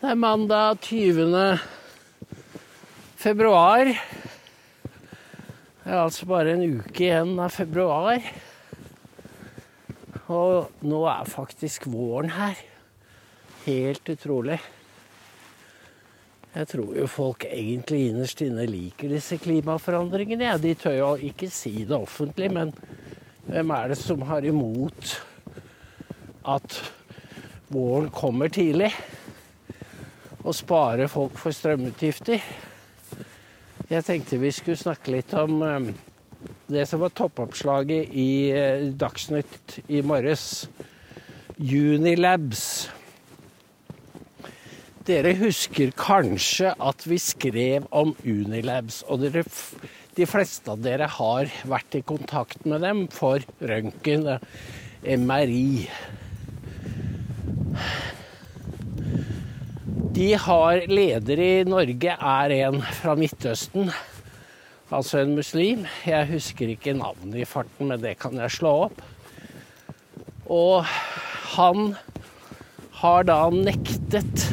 Det er mandag 20. februar. Det er altså bare en uke igjen av februar. Og nå er faktisk våren her. Helt utrolig. Jeg tror jo folk egentlig innerst inne liker disse klimaforandringene. Ja, de tør jo ikke si det offentlig, men hvem er det som har imot at våren kommer tidlig? Og spare folk for strømutgifter. Jeg tenkte vi skulle snakke litt om um, det som var toppoppslaget i uh, Dagsnytt i morges. Unilabs. Dere husker kanskje at vi skrev om Unilabs, og dere, de fleste av dere har vært i kontakt med dem for røntgen, MRI. De har leder i Norge er en fra Midtøsten, altså en muslim. Jeg husker ikke navnet i farten, men det kan jeg slå opp. Og han har da nektet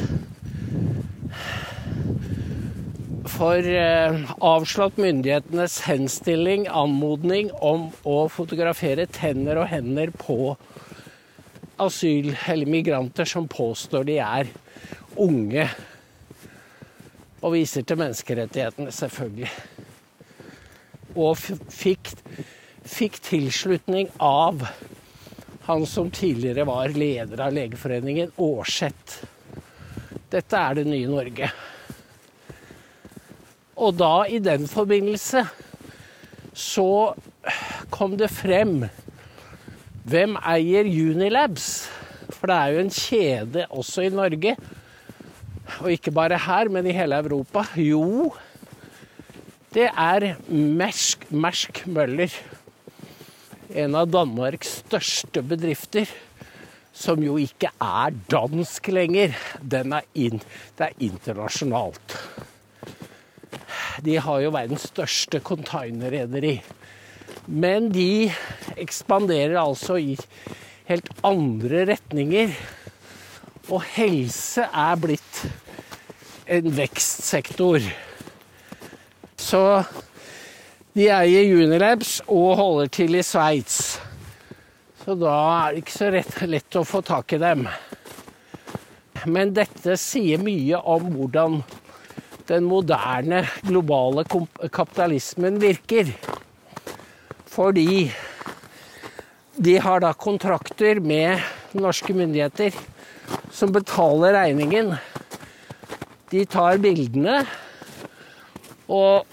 for eh, avslått myndighetenes henstilling, anmodning om å fotografere tenner og hender på asyl- eller migranter som påstår de er unge. Og viser til menneskerettighetene, selvfølgelig. Og fikk, fikk tilslutning av han som tidligere var leder av Legeforeningen, Aarseth. Dette er det nye Norge. Og da, i den forbindelse, så kom det frem hvem eier Unilabs? For det er jo en kjede også i Norge og ikke bare her, men i hele Europa? Jo, det er Mersk, Mersk Møller. En av Danmarks største bedrifter. Som jo ikke er dansk lenger. Er in, det er internasjonalt. De har jo verdens største containerrederi. Men de ekspanderer altså i helt andre retninger. Og helse er blitt en vekstsektor. Så de eier Unilabs og holder til i Sveits. Så da er det ikke så rett, lett å få tak i dem. Men dette sier mye om hvordan den moderne globale kapitalismen virker. Fordi de har da kontrakter med norske myndigheter som betaler regningen. De tar bildene, og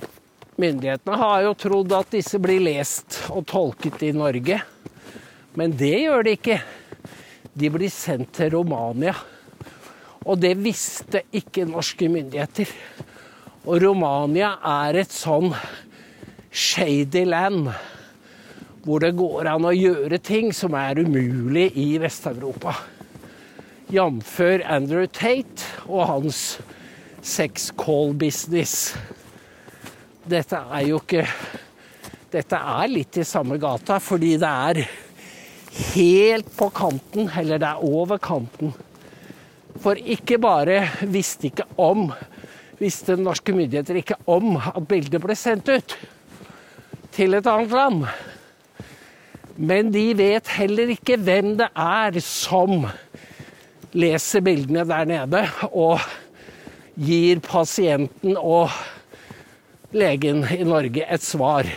myndighetene har jo trodd at disse blir lest og tolket i Norge. Men det gjør de ikke. De blir sendt til Romania. Og det visste ikke norske myndigheter. Og Romania er et sånn shady land hvor det går an å gjøre ting som er umulig i Vest-Europa. Jf. Andrew Tate og hans sex call-business. Dette er jo ikke Dette er litt i samme gata, fordi det er helt på kanten, eller det er over kanten. For ikke bare visste ikke om Visste norske myndigheter ikke om at bildet ble sendt ut til et annet land. Men de vet heller ikke hvem det er som leser bildene der nede og gir pasienten og legen i Norge et svar.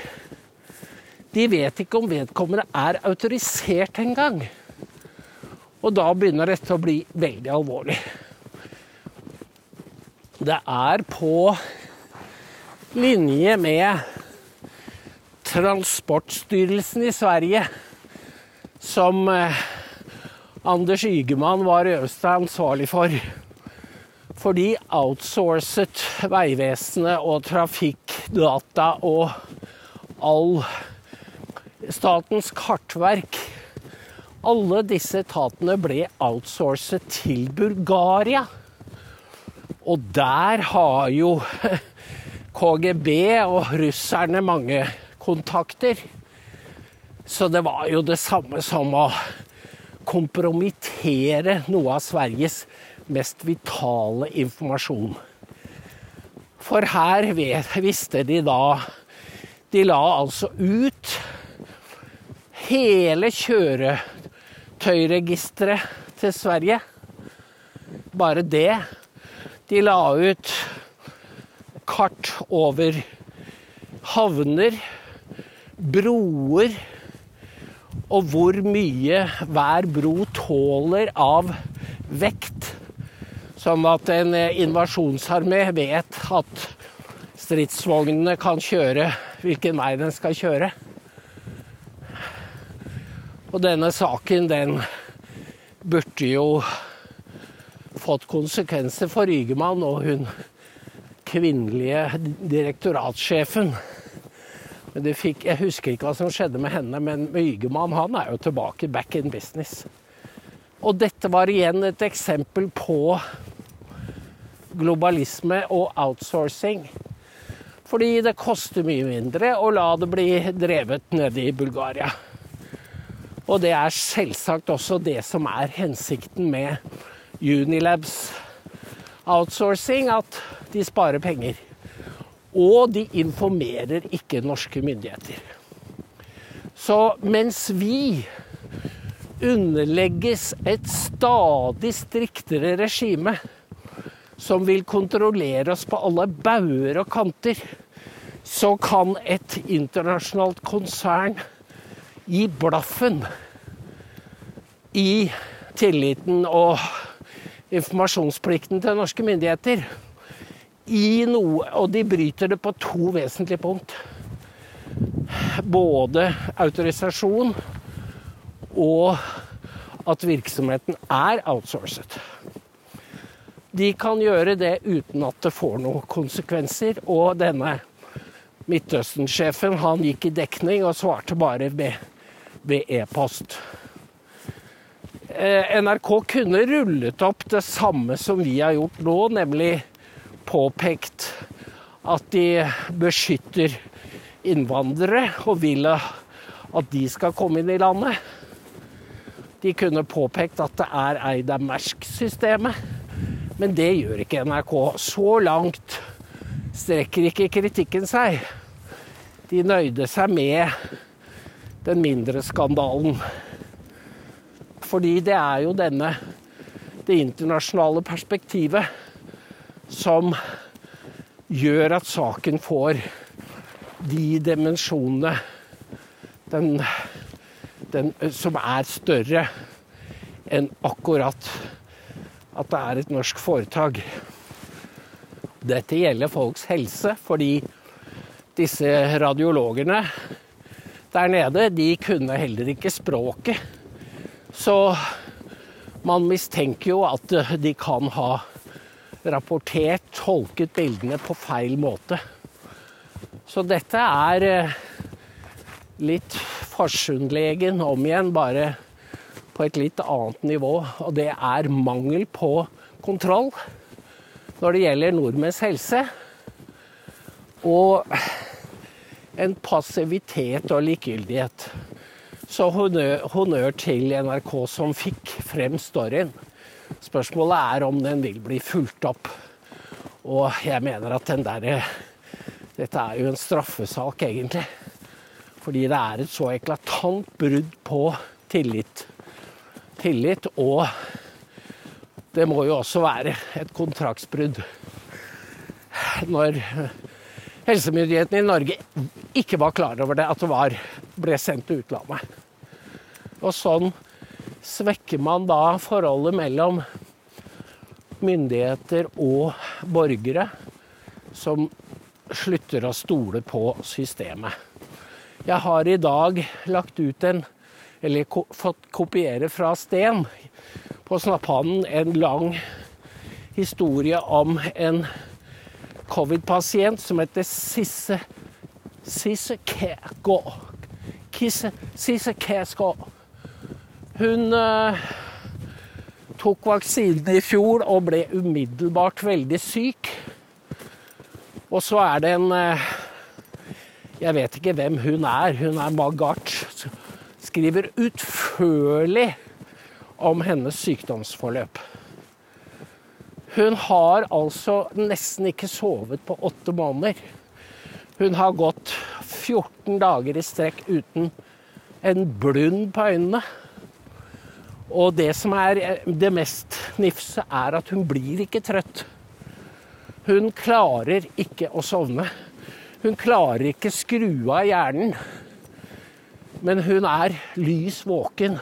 De vet ikke om vedkommende er autorisert engang. Og da begynner dette å bli veldig alvorlig. Det er på linje med Transportstyrelsen i Sverige som eh, Anders Ygemann var øverste ansvarlig for. For de outsourcet Vegvesenet og trafikkdata og all Statens kartverk. Alle disse etatene ble outsourcet til Bulgaria. Og der har jo KGB og russerne mange kontakter. Så det var jo det samme som å kompromittere noe av Sveriges mest vitale informasjon. For her visste de da De la altså ut hele kjøretøyregisteret til Sverige. Bare det. De la ut kart over havner, broer og hvor mye hver bro tåler av vekt. Sånn at en invasjonsarmé vet at stridsvognene kan kjøre hvilken vei den skal kjøre. Og denne saken, den burde jo fått konsekvenser for Rygemann og hun kvinnelige direktoratsjefen. Men fikk, jeg husker ikke hva som skjedde med henne, men Rygemann han er jo tilbake back in business. Og dette var igjen et eksempel på globalisme og outsourcing. Fordi det koster mye mindre å la det bli drevet nede i Bulgaria. Og det er selvsagt også det som er hensikten med Unilabs outsourcing, at de sparer penger. Og de informerer ikke norske myndigheter. Så mens vi underlegges et stadig striktere regime som vil kontrollere oss på alle bauger og kanter, så kan et internasjonalt konsern gi blaffen i tilliten og informasjonsplikten til norske myndigheter. I noe, og de bryter det på to vesentlige punkt. Både autorisasjon og at virksomheten er outsourcet. De kan gjøre det uten at det får noen konsekvenser. Og denne Midtøsten-sjefen han gikk i dekning og svarte bare ved e-post. Eh, NRK kunne rullet opp det samme som vi har gjort nå, nemlig påpekt at de beskytter innvandrere og vil at de skal komme inn i landet. De kunne påpekt at det er eid av Mersk-systemet, men det gjør ikke NRK. Så langt strekker ikke kritikken seg. De nøyde seg med den mindre skandalen. Fordi det er jo denne det internasjonale perspektivet som gjør at saken får de dimensjonene den den, som er større enn akkurat at det er et norsk foretak. Dette gjelder folks helse, fordi disse radiologene der nede, de kunne heller ikke språket. Så man mistenker jo at de kan ha rapportert, tolket bildene på feil måte. Så dette er eh, litt Farsundlegen om igjen, bare på et litt annet nivå. Og det er mangel på kontroll når det gjelder nordmenns helse. Og en passivitet og likegyldighet. Så honnør, til NRK som fikk frem storyen. Spørsmålet er om den vil bli fulgt opp. Og jeg mener at den derre Dette er jo en straffesak, egentlig. Fordi det er et så eklatant brudd på tillit. Tillit og det må jo også være et kontraktsbrudd. Når helsemyndighetene i Norge ikke var klar over det, at det var, ble sendt til utlandet. Og sånn svekker man da forholdet mellom myndigheter og borgere, som slutter å stole på systemet. Jeg har i dag lagt ut en, eller ko, fått kopiere fra Sten på Snapphanen, en lang historie om en covid-pasient som heter Sisse Sisse Kæsgå. Sisse Kæsgå. Hun uh, tok vaksinen i fjor og ble umiddelbart veldig syk. Og så er det en uh, jeg vet ikke hvem hun er. Hun er Magart. Skriver utførlig om hennes sykdomsforløp. Hun har altså nesten ikke sovet på åtte måneder. Hun har gått 14 dager i strekk uten en blund på øynene. Og det som er det mest nifse, er at hun blir ikke trøtt. Hun klarer ikke å sovne. Hun klarer ikke skru av hjernen. Men hun er lys våken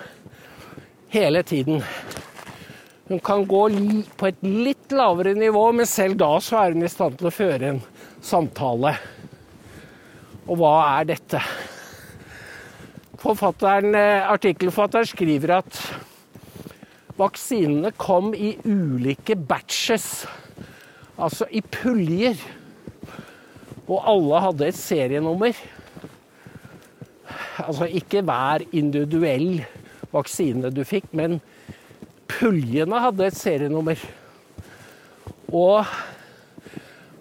hele tiden. Hun kan gå på et litt lavere nivå, men selv da så er hun i stand til å føre en samtale. Og hva er dette? Eh, artikkelforfatteren skriver at vaksinene kom i ulike batches, altså i puljer. Og alle hadde et serienummer. Altså ikke hver individuell vaksine du fikk, men puljene hadde et serienummer. Og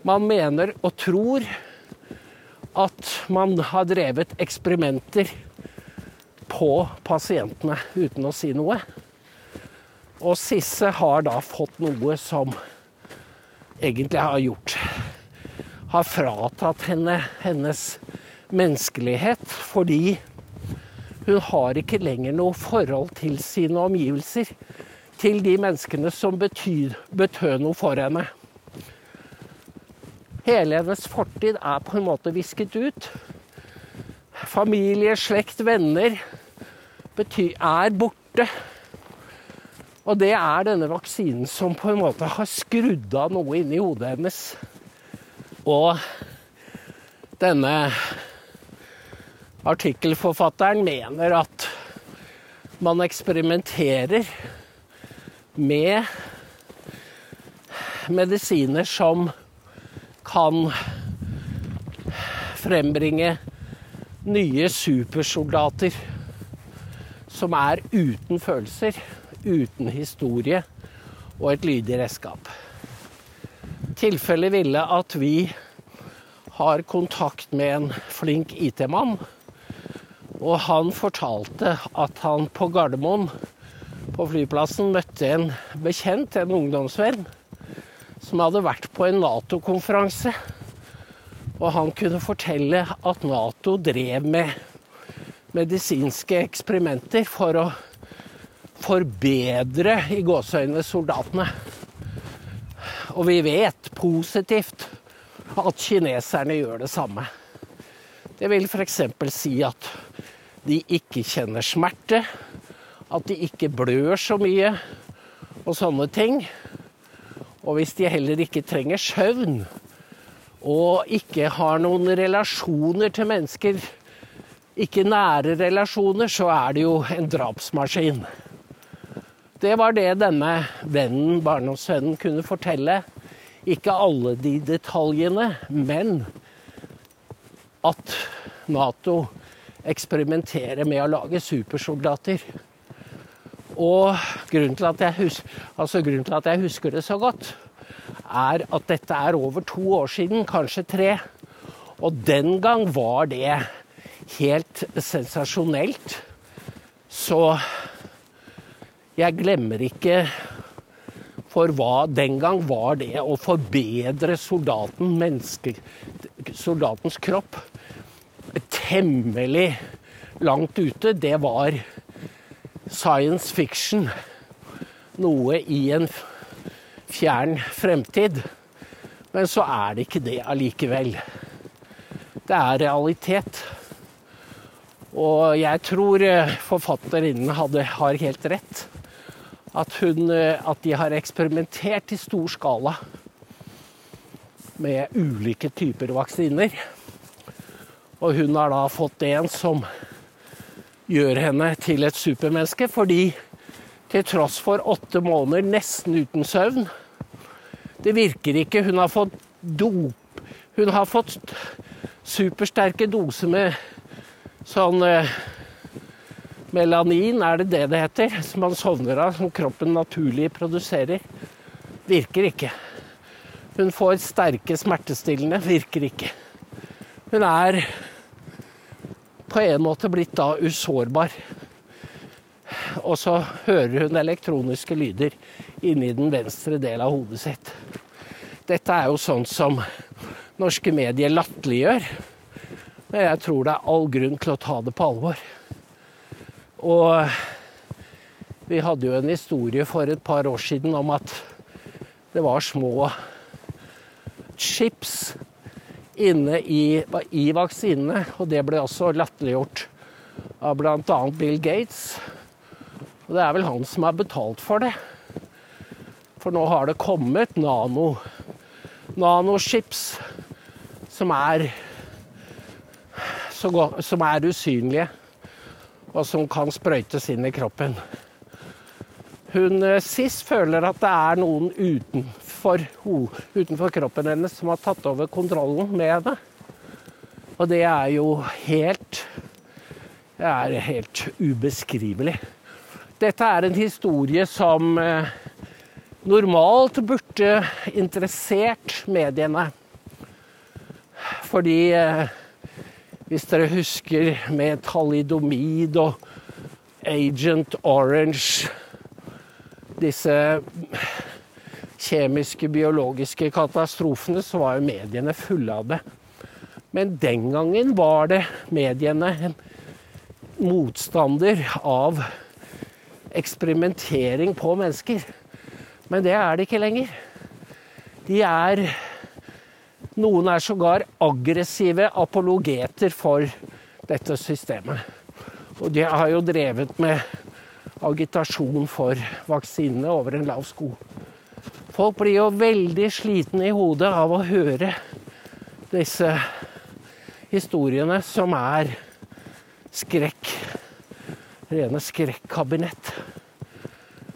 man mener og tror at man har drevet eksperimenter på pasientene uten å si noe. Og Sisse har da fått noe som egentlig har gjort Har fratatt henne hennes menneskelighet fordi hun har ikke lenger noe forhold til sine omgivelser. Til de menneskene som betyr, betød noe for henne. Hele hennes fortid er på en måte visket ut. Familie, slekt, venner betyr, er borte. Og det er denne vaksinen som på en måte har skrudd av noe inni hodet hennes. Og denne artikkelforfatteren mener at man eksperimenterer med medisiner som kan frembringe nye supersoldater som er uten følelser uten historie og et lydig redskap. Tilfellet ville at vi har kontakt med en flink IT-mann. Og han fortalte at han på Gardermoen, på flyplassen, møtte en bekjent, en ungdomsvenn, som hadde vært på en Nato-konferanse. Og han kunne fortelle at Nato drev med medisinske eksperimenter for å forbedre i gåseøynene soldatene. Og vi vet positivt at kineserne gjør det samme. Det vil f.eks. si at de ikke kjenner smerte, at de ikke blør så mye og sånne ting. Og hvis de heller ikke trenger søvn og ikke har noen relasjoner til mennesker, ikke nære relasjoner, så er det jo en drapsmaskin. Det var det denne vennen, barndomsvennen, kunne fortelle. Ikke alle de detaljene, men at Nato eksperimenterer med å lage supersoldater. Og grunnen til, husker, altså grunnen til at jeg husker det så godt, er at dette er over to år siden, kanskje tre. Og den gang var det helt sensasjonelt. Så jeg glemmer ikke for hva den gang var det å forbedre soldaten, menneske, soldatens kropp temmelig langt ute. Det var science fiction. Noe i en fjern fremtid. Men så er det ikke det allikevel. Det er realitet. Og jeg tror forfatterinnen hadde, har helt rett at, hun, eh, at de har eksperimentert i stor skala med ulike typer vaksiner. Og hun har da fått en som gjør henne til et supermenneske, fordi til tross for åtte måneder nesten uten søvn Det virker ikke. Hun har fått dop Hun har fått supersterke doser med sånn eh, Melanin, er det det det heter? Som man sovner av, som kroppen naturlig produserer. Virker ikke. Hun får sterke smertestillende. Virker ikke. Hun er på en måte blitt da usårbar. Og så hører hun elektroniske lyder inni den venstre delen av hodet sitt. Dette er jo sånn som norske medier latterliggjør. Men jeg tror det er all grunn til å ta det på alvor. Og vi hadde jo en historie for et par år siden om at det var små chips inne i, i vaksinene, og det ble også latterliggjort av bl.a. Bill Gates. Og det er vel han som har betalt for det. For nå har det kommet nano, nanoships som er, som er usynlige, og som kan sprøytes inn i kroppen. Hun sist Sis føler at det er noen utenfor, utenfor kroppen hennes som har tatt over kontrollen med henne. Og det er jo helt Det er helt ubeskrivelig. Dette er en historie som eh, normalt burde interessert mediene. Fordi eh, hvis dere husker med talidomid og Agent Orange Disse kjemiske, biologiske katastrofene, så var jo mediene fulle av det. Men den gangen var det mediene en motstander av eksperimentering på mennesker. Men det er det ikke lenger. De er Noen er sågar aggressive apologeter for dette systemet. Og de har jo drevet med agitasjon for vaksinene over en lav sko. Folk blir jo veldig slitne i hodet av å høre disse historiene som er skrekk rene skrekkabinett.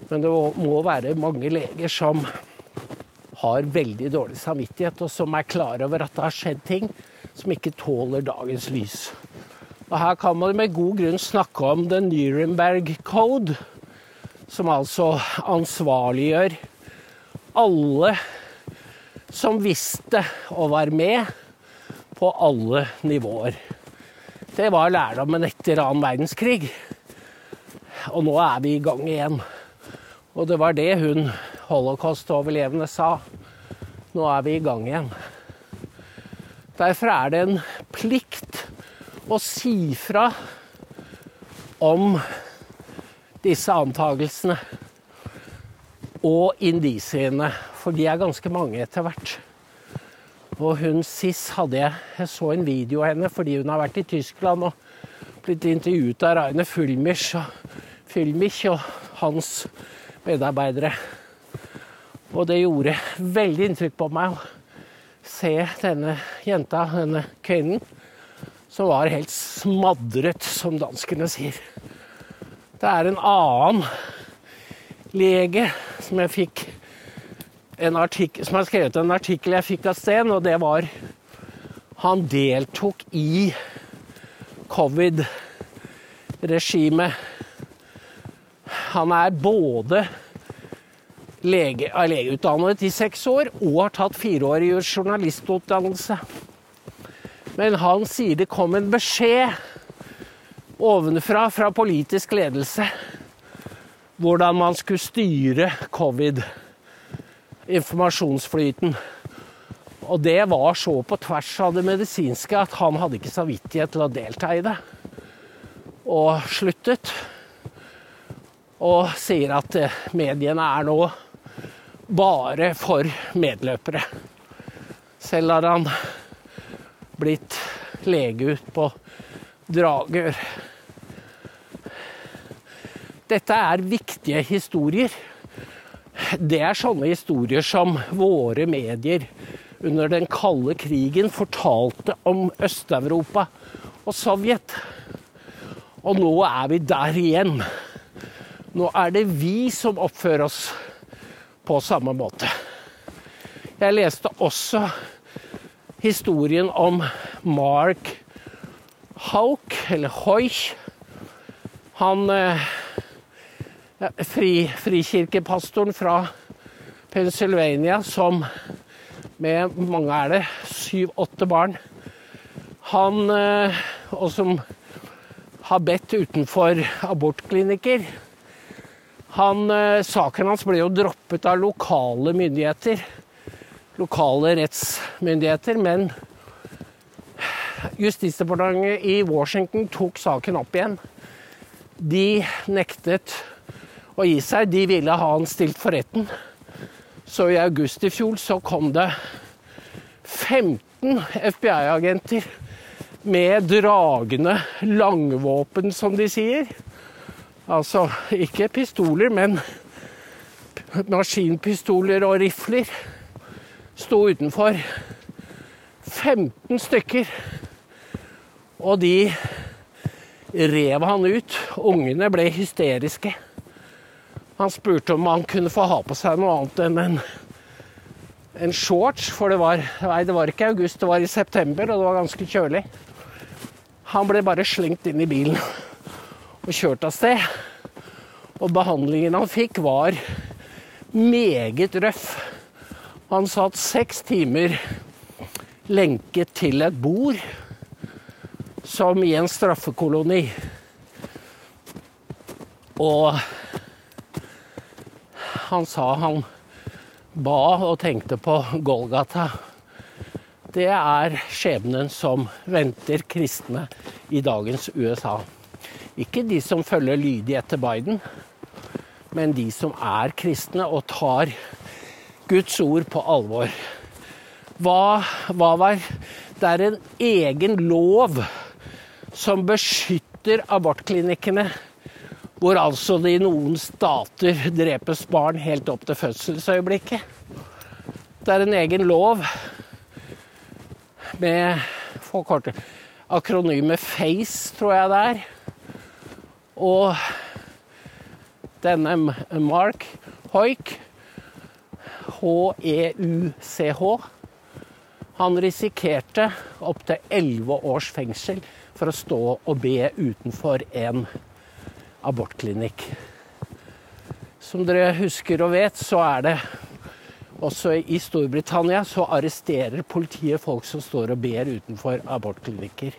Men det må være mange leger som har veldig dårlig samvittighet, og som er klar over at det har skjedd ting som ikke tåler dagens lys. Og Her kan man med god grunn snakke om The Nuremberg Code, som altså ansvarliggjør alle som visste og var med på alle nivåer. Det var lærdommen etter annen verdenskrig. Og nå er vi i gang igjen. Og det var det hun holocaust-overlevende sa. Nå er vi i gang igjen. Derfor er det en plikt å si fra om disse antagelsene og indisiene, for de er ganske mange etter hvert. Og hun Sis hadde jeg Jeg så en video av henne fordi hun har vært i Tyskland og blitt intervjuet av Rainer Fulmich. Og Fulmich og hans medarbeidere. Og det gjorde veldig inntrykk på meg å se denne jenta, denne kvinnen, som var helt smadret, som danskene sier. Det er en annen lege som jeg fikk artikkel, som har skrevet en artikkel jeg fikk av Sten, og det var Han deltok i covid-regimet han er både lege, er legeutdannet i seks år og har tatt fireårig journalistutdannelse. Men han sier det kom en beskjed ovenfra fra politisk ledelse hvordan man skulle styre covid, informasjonsflyten. Og det var så på tvers av det medisinske at han hadde ikke samvittighet til å delta i det. Og sluttet og sier at eh, mediene er nå bare for medløpere. Selv har han blitt lege ut på Dragør. Dette er viktige historier. Det er sånne historier som våre medier under den kalde krigen fortalte om Øst-Europa og Sovjet. Og nå er vi der igjen. Nå er det vi som oppfører oss på samme måte. Jeg leste også historien om Mark Hauk, eller Hoich. Han eh, fri, frikirkepastoren fra Pennsylvania som med mange er det, syv-åtte barn. Han eh, og som har bedt utenfor abortklinikker Han, eh, saken hans ble jo droppet av lokale myndigheter. Lokale rettsmyndigheter, men Justisdepartementet i Washington tok saken opp igjen. De nektet å gi seg. De ville ha han stilt for retten. Så i august i fjor så kom det 15 FBI-agenter med dragende langvåpen, som de sier. Altså ikke pistoler, men maskinpistoler og rifler. Sto utenfor. 15 stykker. Og de rev han ut. Ungene ble hysteriske. Han spurte om han kunne få ha på seg noe annet enn en, en shorts, for det var, nei, det var ikke august, det var i september, og det var ganske kjølig. Han ble bare slengt inn i bilen og kjørt av sted. Og behandlingen han fikk, var meget røff. Han satt seks timer lenket til et bord som i en straffekoloni. Og han sa han ba og tenkte på Golgata. Det er skjebnen som venter kristne i dagens USA. Ikke de som følger lydig etter Biden, men de som er kristne og tar Guds ord på alvor. Hva, hva var Det er en egen lov som beskytter abortklinikkene, hvor altså det i noen stater drepes barn helt opp til fødselsøyeblikket. Det er en egen lov med forkortet akronymet FACE, tror jeg det er. Og denne Mark Hoik, H-E-U-C-H, han risikerte opptil elleve års fengsel for å stå og be utenfor en abortklinikk. Som dere husker og vet, så er det også i Storbritannia så arresterer politiet folk som står og ber utenfor abortklinikker.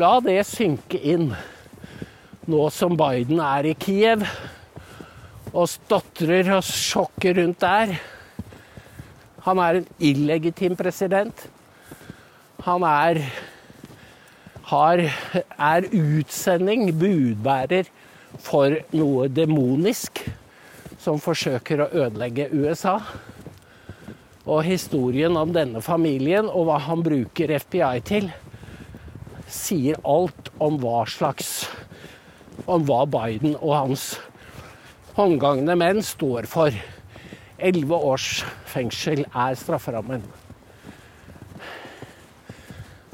La det synke inn nå som Biden er i Kiev og stotrer og sjokker rundt der. Han er en illegitim president. Han er har, er utsending, budbærer, for noe demonisk som forsøker å ødelegge USA. Og historien om denne familien og hva han bruker FBI til, sier alt om hva slags Om hva Biden og hans håndgangne menn står for. Elleve års fengsel er strafferammen.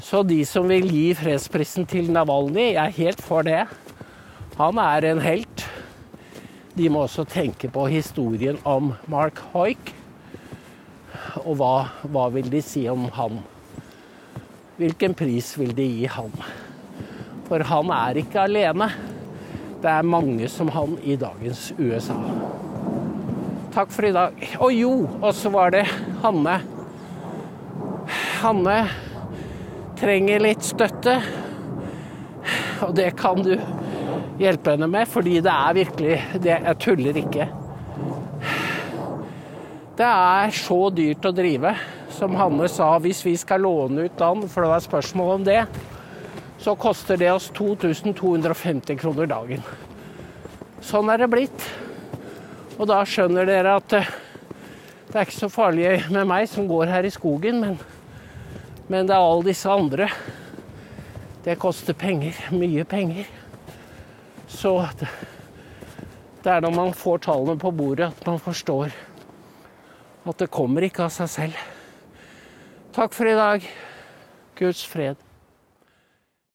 Så de som vil gi fredsprisen til Navalny, jeg er helt for det. Han er en helt. De må også tenke på historien om Mark Hoik. Og hva, hva vil de si om han? Hvilken pris vil de gi han? For han er ikke alene. Det er mange som han i dagens USA. Takk for i dag. Og jo, og så var det Hanne. Hanne trenger litt støtte. Og det kan du hjelpe henne med, fordi det er virkelig det, Jeg tuller ikke. Det er så dyrt å drive. Som Hanne sa, hvis vi skal låne ut land, for det var spørsmål om det, så koster det oss 2250 kroner dagen. Sånn er det blitt. Og da skjønner dere at det er ikke så farlig med meg som går her i skogen, men men det er alle disse andre. Det koster penger. Mye penger. Så det er når man får tallene på bordet at man forstår at det kommer ikke av seg selv. Takk for i dag. Guds fred.